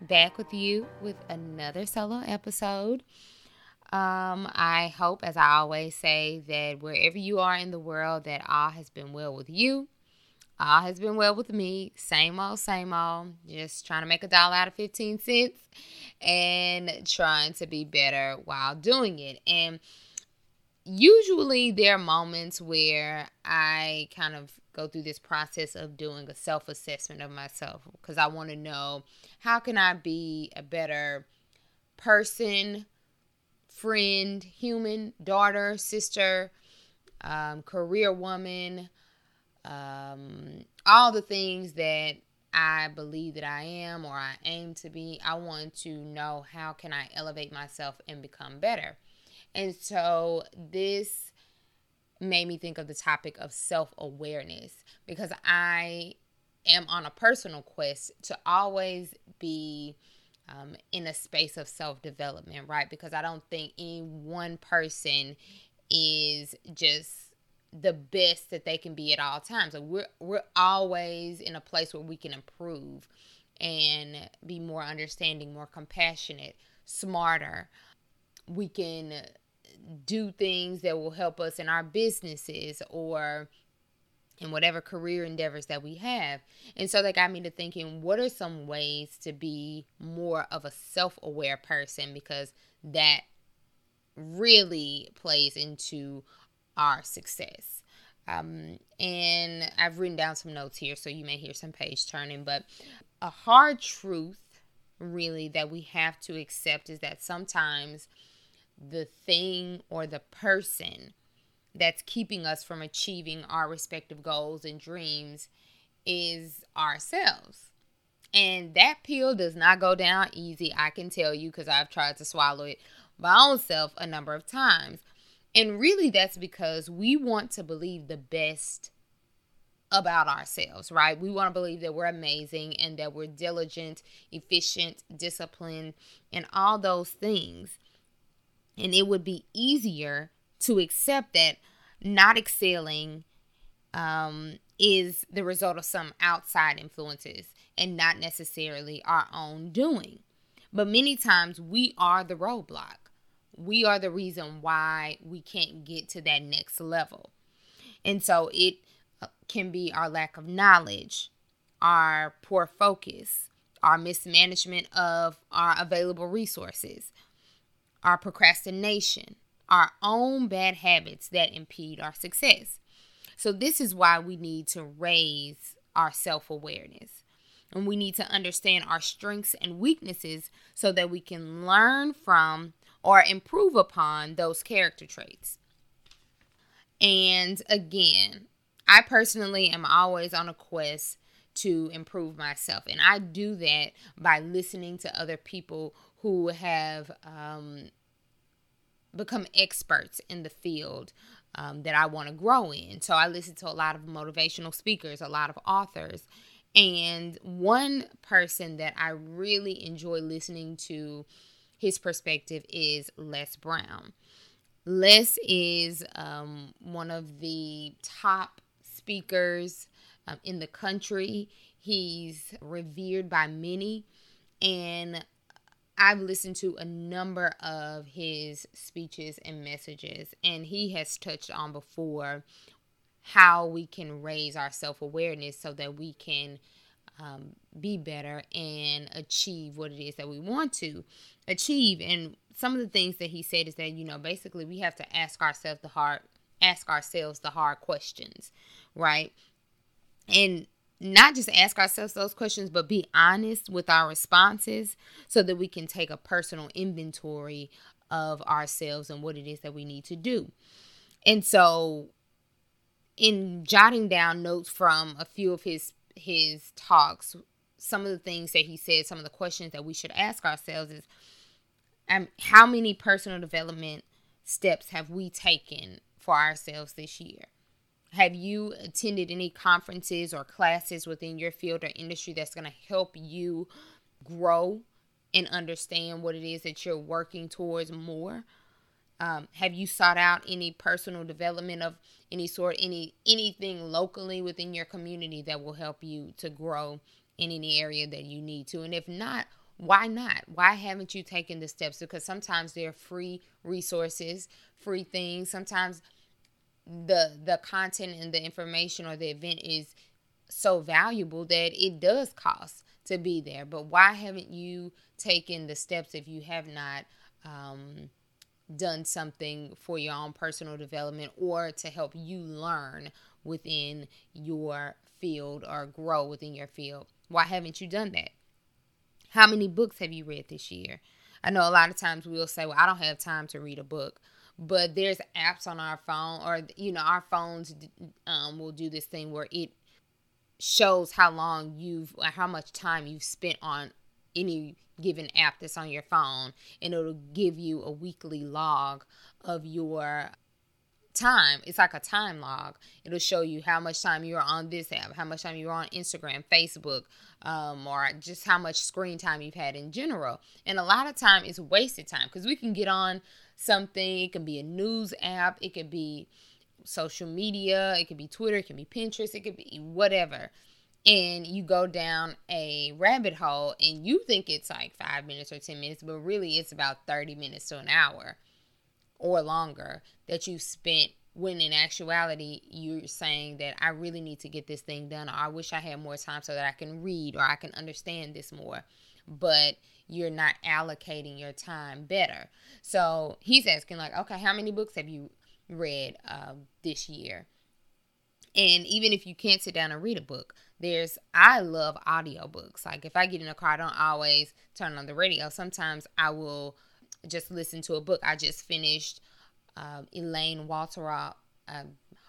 back with you with another solo episode. Um, I hope, as I always say, that wherever you are in the world, that all has been well with you. All has been well with me. Same old, same old. Just trying to make a dollar out of 15 cents and trying to be better while doing it. And usually there are moments where I kind of go through this process of doing a self assessment of myself because I want to know how can I be a better person, friend, human, daughter, sister, um, career woman, um, all the things that I believe that I am or I aim to be. I want to know how can I elevate myself and become better. And so this made me think of the topic of self awareness because I am on a personal quest to always be um, in a space of self development, right? Because I don't think any one person is just the best that they can be at all times. Like we're we're always in a place where we can improve and be more understanding, more compassionate, smarter. We can do things that will help us in our businesses or in whatever career endeavors that we have. And so that got me to thinking what are some ways to be more of a self aware person because that really plays into our success. Um, and I've written down some notes here, so you may hear some page turning, but a hard truth really that we have to accept is that sometimes the thing or the person that's keeping us from achieving our respective goals and dreams is ourselves. And that pill does not go down easy, I can tell you, because I've tried to swallow it my own self a number of times. And really, that's because we want to believe the best about ourselves, right? We want to believe that we're amazing and that we're diligent, efficient, disciplined, and all those things. And it would be easier to accept that not excelling um, is the result of some outside influences and not necessarily our own doing. But many times we are the roadblock. We are the reason why we can't get to that next level. And so it uh, can be our lack of knowledge, our poor focus, our mismanagement of our available resources, our procrastination, our own bad habits that impede our success. So, this is why we need to raise our self awareness. And we need to understand our strengths and weaknesses so that we can learn from or improve upon those character traits. And again, I personally am always on a quest to improve myself. And I do that by listening to other people who have um, become experts in the field um, that I want to grow in. So I listen to a lot of motivational speakers, a lot of authors. And one person that I really enjoy listening to his perspective is Les Brown. Les is um, one of the top speakers um, in the country. He's revered by many. And I've listened to a number of his speeches and messages, and he has touched on before how we can raise our self awareness so that we can um, be better and achieve what it is that we want to achieve. And some of the things that he said is that you know basically we have to ask ourselves the hard ask ourselves the hard questions, right? And not just ask ourselves those questions, but be honest with our responses so that we can take a personal inventory of ourselves and what it is that we need to do. And so, in jotting down notes from a few of his his talks, some of the things that he said, some of the questions that we should ask ourselves is um, how many personal development steps have we taken for ourselves this year? Have you attended any conferences or classes within your field or industry that's going to help you grow and understand what it is that you're working towards more? Um, have you sought out any personal development of any sort, any anything locally within your community that will help you to grow in any area that you need to? And if not, why not? Why haven't you taken the steps? Because sometimes they're free resources, free things. Sometimes the the content and the information or the event is so valuable that it does cost to be there. But why haven't you taken the steps if you have not um, done something for your own personal development or to help you learn within your field or grow within your field? Why haven't you done that? How many books have you read this year? I know a lot of times we'll say, well, I don't have time to read a book. But there's apps on our phone, or, you know, our phones um, will do this thing where it shows how long you've, how much time you've spent on any given app that's on your phone and it'll give you a weekly log of your time. It's like a time log. It'll show you how much time you're on this app, how much time you're on Instagram, Facebook, um, or just how much screen time you've had in general. And a lot of time is wasted time because we can get on something. It can be a news app, it could be social media, it could be Twitter, it can be Pinterest, it could be whatever. And you go down a rabbit hole and you think it's like five minutes or 10 minutes, but really it's about 30 minutes to an hour or longer that you spent when in actuality you're saying that I really need to get this thing done or I wish I had more time so that I can read or I can understand this more. But you're not allocating your time better. So he's asking, like, okay, how many books have you read uh, this year? And even if you can't sit down and read a book, there's I love audiobooks. Like if I get in a car, I don't always turn on the radio. Sometimes I will just listen to a book. I just finished um, Elaine Welteroth. I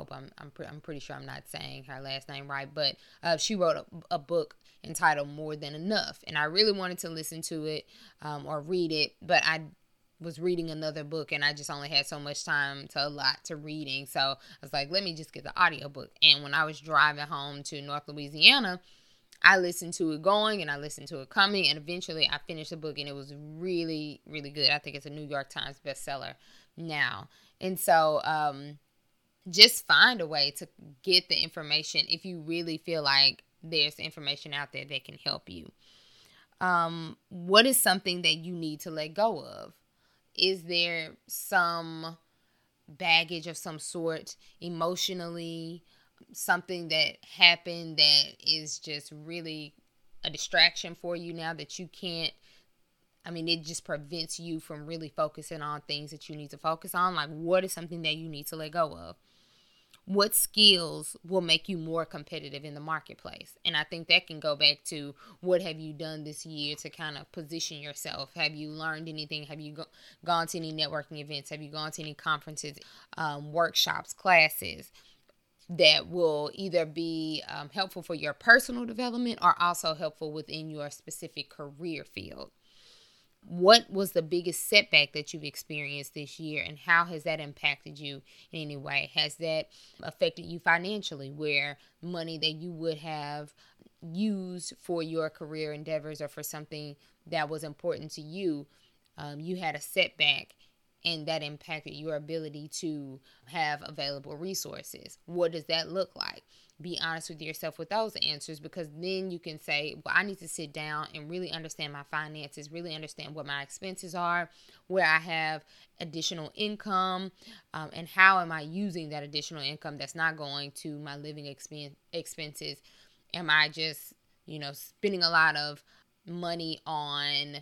hope I'm I'm, pre- I'm pretty sure I'm not saying her last name right, but uh, she wrote a, a, book entitled More Than Enough, and I really wanted to listen to it um, or read it, but I was reading another book and I just only had so much time to allot to reading. So I was like, let me just get the audiobook. And when I was driving home to North Louisiana, I listened to it going and I listened to it coming and eventually I finished the book and it was really, really good. I think it's a New York Times bestseller now. And so um just find a way to get the information if you really feel like there's information out there that can help you. Um, what is something that you need to let go of? is there some baggage of some sort emotionally something that happened that is just really a distraction for you now that you can't I mean, it just prevents you from really focusing on things that you need to focus on. Like, what is something that you need to let go of? What skills will make you more competitive in the marketplace? And i think that can go back to what have you done this year to kind of position yourself? Have you learned anything? Have you go- gone to any networking events? Have you gone to any conferences um, workshops classes that will either be um, helpful for your personal development or also helpful within your specific career field what was the biggest setback that you've experienced this year and how has that impacted you in any way? Has that affected you financially where money that you would have used for your career endeavors or for something that was important to you um, you had a setback and that impacted your ability to have available resources? What does that look like be honest with yourself with those answers because then you can say, well, I need to sit down and really understand my finances, really understand what my expenses are, where I have additional income, um, and how am I using that additional income that's not going to my living expen- expenses. Am I just, you know, spending a lot of money on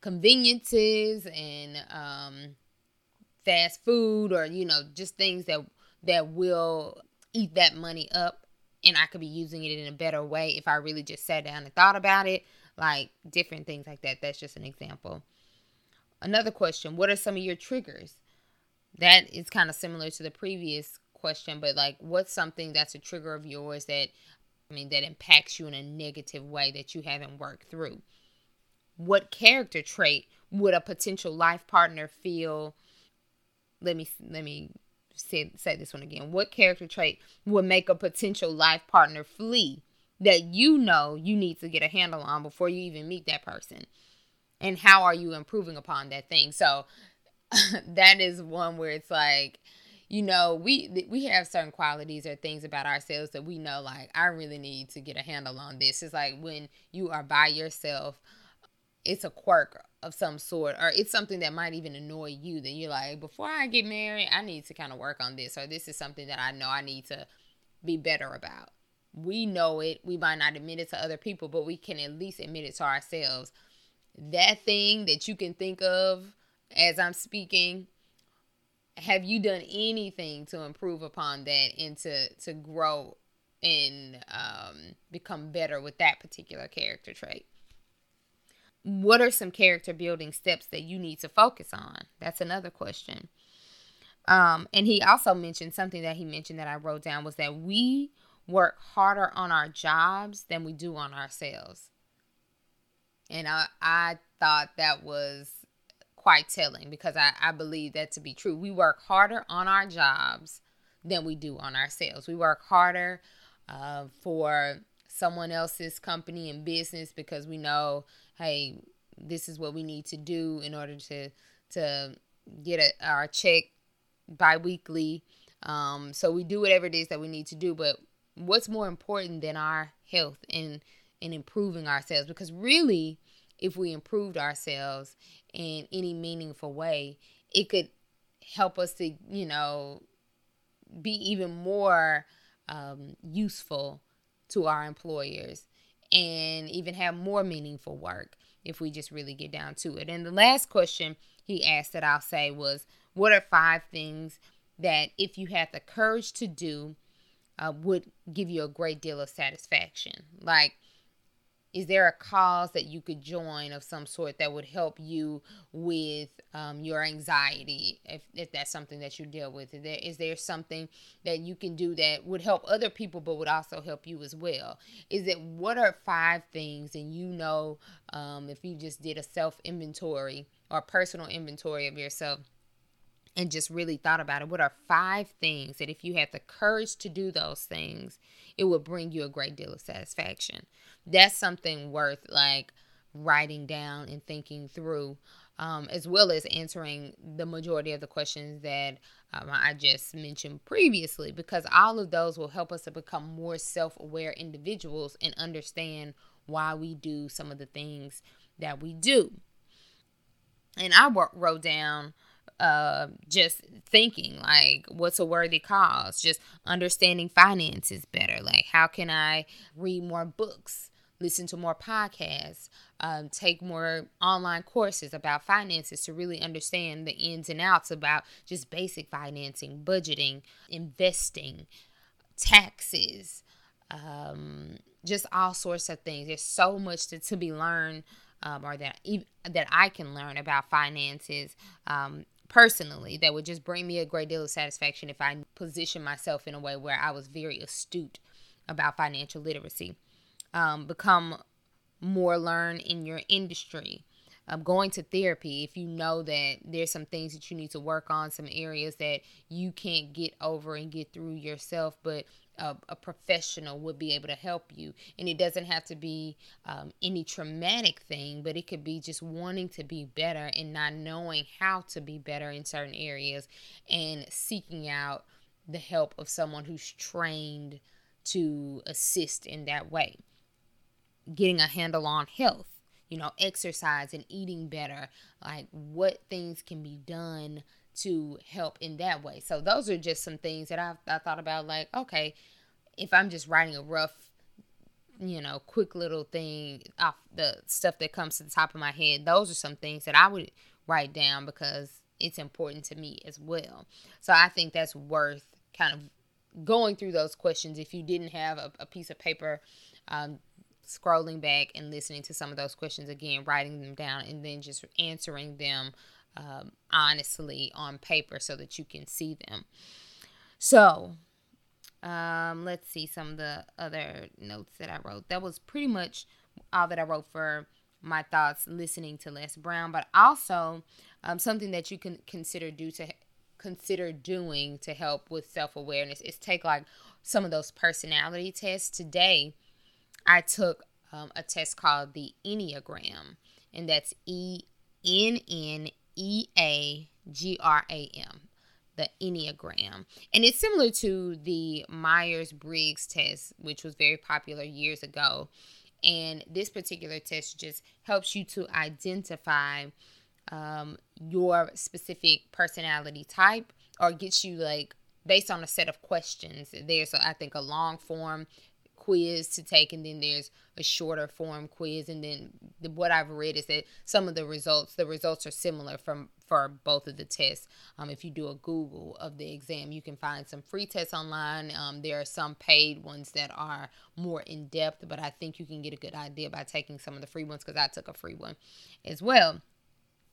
conveniences and um, fast food or, you know, just things that that will eat that money up and I could be using it in a better way if I really just sat down and thought about it. Like different things like that. That's just an example. Another question What are some of your triggers? That is kind of similar to the previous question, but like, what's something that's a trigger of yours that I mean, that impacts you in a negative way that you haven't worked through. What character trait would a potential life partner feel? Let me let me say say this one again. What character trait would make a potential life partner flee that you know you need to get a handle on before you even meet that person? And how are you improving upon that thing? So that is one where it's like you know we we have certain qualities or things about ourselves that we know like i really need to get a handle on this it's like when you are by yourself it's a quirk of some sort or it's something that might even annoy you then you're like before i get married i need to kind of work on this or this is something that i know i need to be better about. We know it. We might not admit it to other people but we can at least admit it to ourselves. That thing that you can think of as i'm speaking have you done anything to improve upon that and to to grow and um, become better with that particular character trait what are some character building steps that you need to focus on that's another question um, and he also mentioned something that he mentioned that i wrote down was that we work harder on our jobs than we do on ourselves and i i thought that was quite telling because I, I believe that to be true. We work harder on our jobs than we do on ourselves. We work harder uh, for someone else's company and business because we know, hey, this is what we need to do in order to to get a, our check biweekly. Um, so we do whatever it is that we need to do. But what's more important than our health and and improving ourselves? Because really, if we improved ourselves in any meaningful way, it could help us to, you know, be even more um, useful to our employers and even have more meaningful work if we just really get down to it. And the last question he asked that I'll say was, What are five things that if you had the courage to do, uh, would give you a great deal of satisfaction? Like, is there a cause that you could join of some sort that would help you with um, your anxiety if, if that's something that you deal with? Is there, is there something that you can do that would help other people but would also help you as well? Is it what are five things and you know um, if you just did a self inventory or personal inventory of yourself and just really thought about it, what are five things that if you had the courage to do those things, it would bring you a great deal of satisfaction? That's something worth like writing down and thinking through, um, as well as answering the majority of the questions that um, I just mentioned previously, because all of those will help us to become more self aware individuals and understand why we do some of the things that we do. And I wrote down just thinking like what's a worthy cause? Just understanding finances better. Like how can i read more books listen to more podcasts um, take more online courses about finances to really understand the ins and outs about just basic financing budgeting investing taxes um, just all sorts of things. There's so much to, to be learned um, or that that I can learn about finances um, personally that would just bring me a great deal of satisfaction if I position myself in a way where I was very astute about financial literacy. Um, become more learned in your industry. Um, going to therapy if you know that there's some things that you need to work on, some areas that you can't get over and get through yourself, but a, a, professional would be able to help you. And it doesn't have to be um, any traumatic thing, but it could be just wanting to be better and not knowing how to be better in certain areas and seeking out the help of someone who's trained to assist in that way. Getting a handle on health, you know, exercise and eating better, like what things can be done to help in that way. So those are just some things that I've I thought about like, okay, if I'm just writing a rough, you know, quick little thing off the stuff that comes to the top of my head, those are some things that I would write down because it's important to me as well. So I think that's worth kind of going through those questions if you didn't have a, a piece of paper um, scrolling back and listening to some of those questions again, writing them down, and then just answering them um, honestly on paper so that you can see them. So, Um, let's see some of the other notes that I wrote. That was pretty much all that I wrote for my thoughts listening to Les Brown, but also um, something that you can consider do to consider doing to help with self awareness is take like some of those personality tests. Today, I took um, a test called the Enneagram, and that's E N N E A G R A M, the Enneagram. And it's similar to the Myers Briggs test, which was very popular years ago. And this particular test just helps you to identify um, your specific personality type or gets you like based on a set of questions. There's, I think, a long form quiz to take, and then there's a shorter form quiz. And then the, what I've read is that some of the results, the results are similar from for both of the tests. Um, if you do a Google of the exam, you can find some free tests online. Um, there are some paid ones that are more in depth, but I think you can get a good idea by taking some of the free ones because I took a free one as well.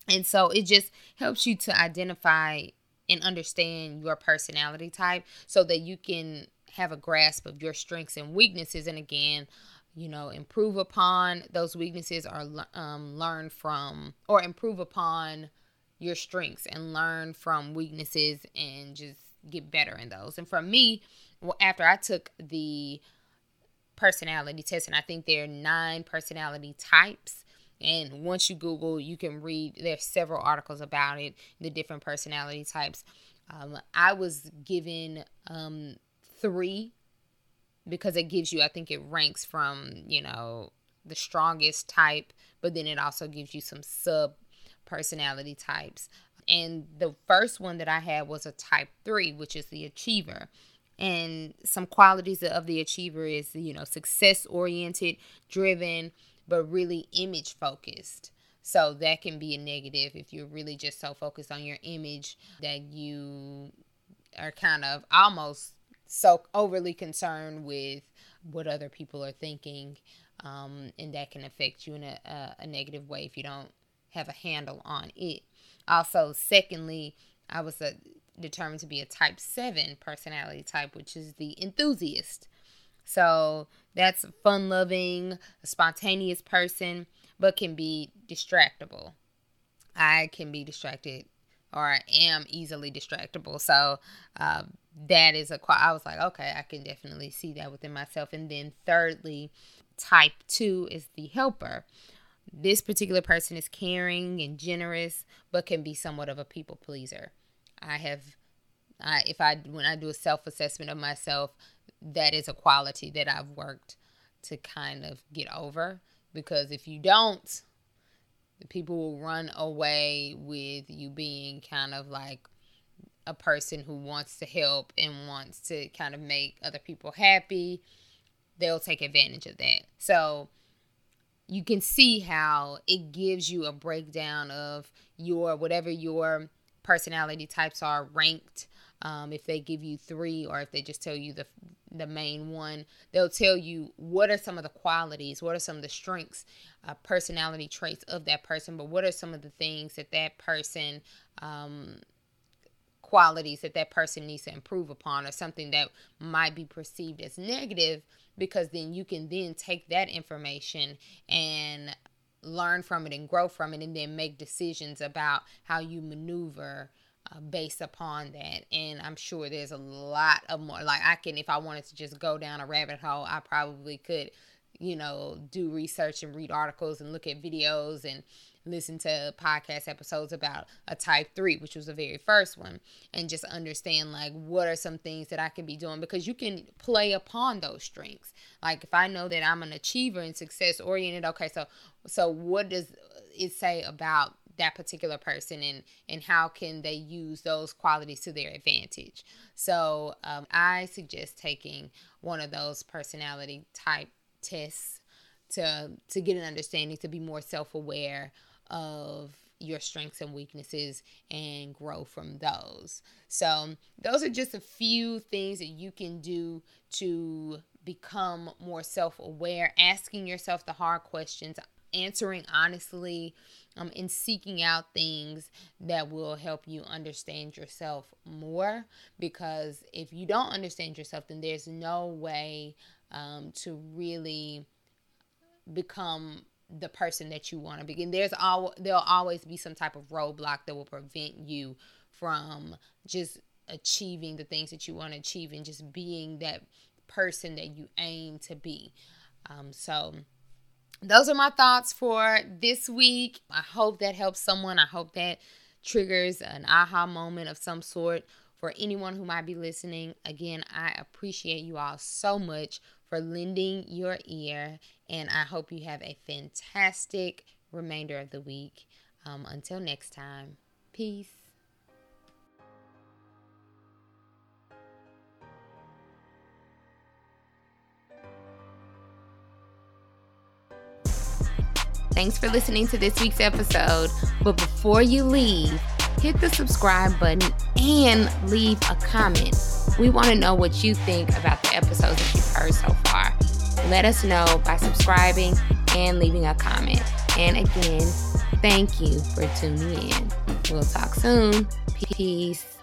And so it just helps you to identify and understand your personality type so that you can have a grasp of your strengths and weaknesses. And again, you know, improve upon those weaknesses or um, learn from or improve upon your strengths and learn from weaknesses and just get better in those. And for me, well, after I took the personality test, and I think there are nine personality types and once you Google, you can read, there's several articles about it, the different personality types. Um, I was given um, three because it gives you, I think it ranks from, you know, the strongest type, but then it also gives you some sub personality types. And the first one that I had was a type three, which is the achiever. And some qualities of the achiever is, you know, success oriented, driven, but really image focused. So that can be a negative if you're really just so focused on your image that you are kind of almost so overly concerned with what other people are thinking. Um, and that can affect you in a, a, a negative way if you don't have a handle on it. Also, secondly, I was a, determined to be a type 7 personality type, which is the enthusiast. So that's a fun loving, spontaneous person, but can be distractible. I can be distracted or I am easily distractible. So uh, that is a I was like, okay, I can definitely see that within myself. And then thirdly, type two is the helper. This particular person is caring and generous, but can be somewhat of a people pleaser. I have, I, if I when I do a self assessment of myself, that is a quality that I've worked to kind of get over because if you don't, the people will run away with you being kind of like a person who wants to help and wants to kind of make other people happy. They'll take advantage of that. So you can see how it gives you a breakdown of your whatever your personality types are ranked um, if they give you three or if they just tell you the the main one they'll tell you what are some of the qualities what are some of the strengths uh, personality traits of that person but what are some of the things that that person um, qualities that that person needs to improve upon or something that might be perceived as negative because then you can then take that information and learn from it and grow from it and then make decisions about how you maneuver uh, based upon that. And I'm sure there's a lot of more. Like, I can, if I wanted to just go down a rabbit hole, I probably could, you know, do research and read articles and look at videos and listen to podcast episodes about a type 3 which was the very first one and just understand like what are some things that I can be doing because you can play upon those strengths. Like if I know that I'm an achiever and success oriented okay so so what does it say about that particular person and and how can they use those qualities to their advantage? So um, i suggest taking one of those personality type tests to to get an understanding to be more self-aware of your strengths and weaknesses and grow from those so those are just a few things that you can do to become more self-aware asking yourself the hard questions answering honestly um, and seeking out things that will help you understand yourself more. Because if you don't understand yourself, then there's no way um, to really become the person that you want to be. And there's all there'll always be some type of roadblock that will prevent you from just achieving the things that you want to achieve and just being that person that you aim to be. Um, so those are my thoughts for this week. I hope that helps someone. I hope that triggers an aha moment of some sort for anyone who might be listening. Again, I appreciate you all so much for lending your ear, and I hope you have a fantastic remainder of the week. Um, until next time, peace. Thanks for listening to this week's episode. But before you leave, hit the subscribe button and leave a comment. We want to know what you think about the episodes that you've heard so far. Let us know by subscribing and leaving a comment. And again, thank you for tuning in. We'll talk soon. Peace.